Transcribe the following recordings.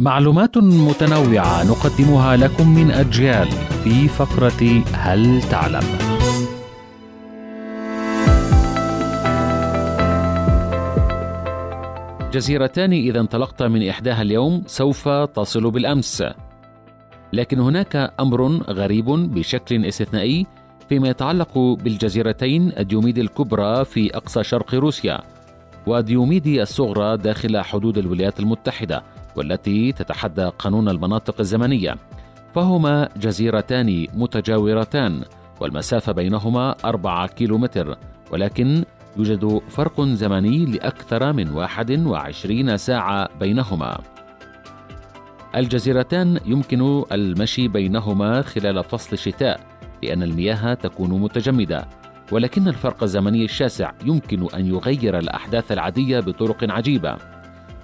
معلومات متنوعة نقدمها لكم من أجيال في فقرة هل تعلم؟ جزيرتان إذا انطلقت من إحداها اليوم سوف تصل بالأمس. لكن هناك أمر غريب بشكل استثنائي فيما يتعلق بالجزيرتين الديوميد الكبرى في أقصى شرق روسيا وديوميدي الصغرى داخل حدود الولايات المتحدة والتي تتحدى قانون المناطق الزمنية. فهما جزيرتان متجاورتان والمسافة بينهما أربعة كيلومتر ولكن يوجد فرق زمني لأكثر من 21 ساعة بينهما. الجزيرتان يمكن المشي بينهما خلال فصل الشتاء لأن المياه تكون متجمدة ولكن الفرق الزمني الشاسع يمكن أن يغير الأحداث العادية بطرق عجيبة.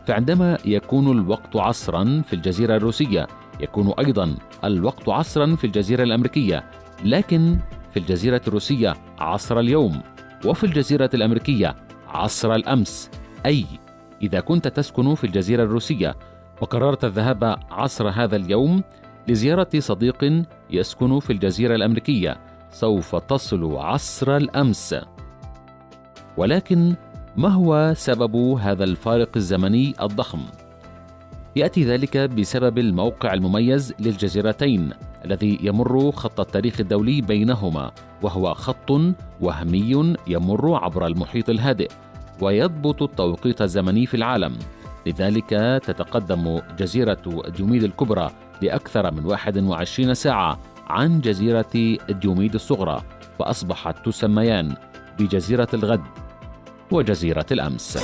فعندما يكون الوقت عصرا في الجزيرة الروسية يكون أيضا الوقت عصرا في الجزيرة الأمريكية لكن في الجزيرة الروسية عصر اليوم وفي الجزيرة الأمريكية عصر الأمس. أي إذا كنت تسكن في الجزيرة الروسية وقررت الذهاب عصر هذا اليوم لزيارة صديق يسكن في الجزيرة الأمريكية سوف تصل عصر الأمس. ولكن ما هو سبب هذا الفارق الزمني الضخم؟ يأتي ذلك بسبب الموقع المميز للجزيرتين الذي يمر خط التاريخ الدولي بينهما وهو خط وهمي يمر عبر المحيط الهادئ ويضبط التوقيت الزمني في العالم. لذلك تتقدم جزيرة ديوميد الكبرى لأكثر من 21 ساعة عن جزيرة ديوميد الصغرى فأصبحت تسميان بجزيرة الغد. وجزيرة الأمس.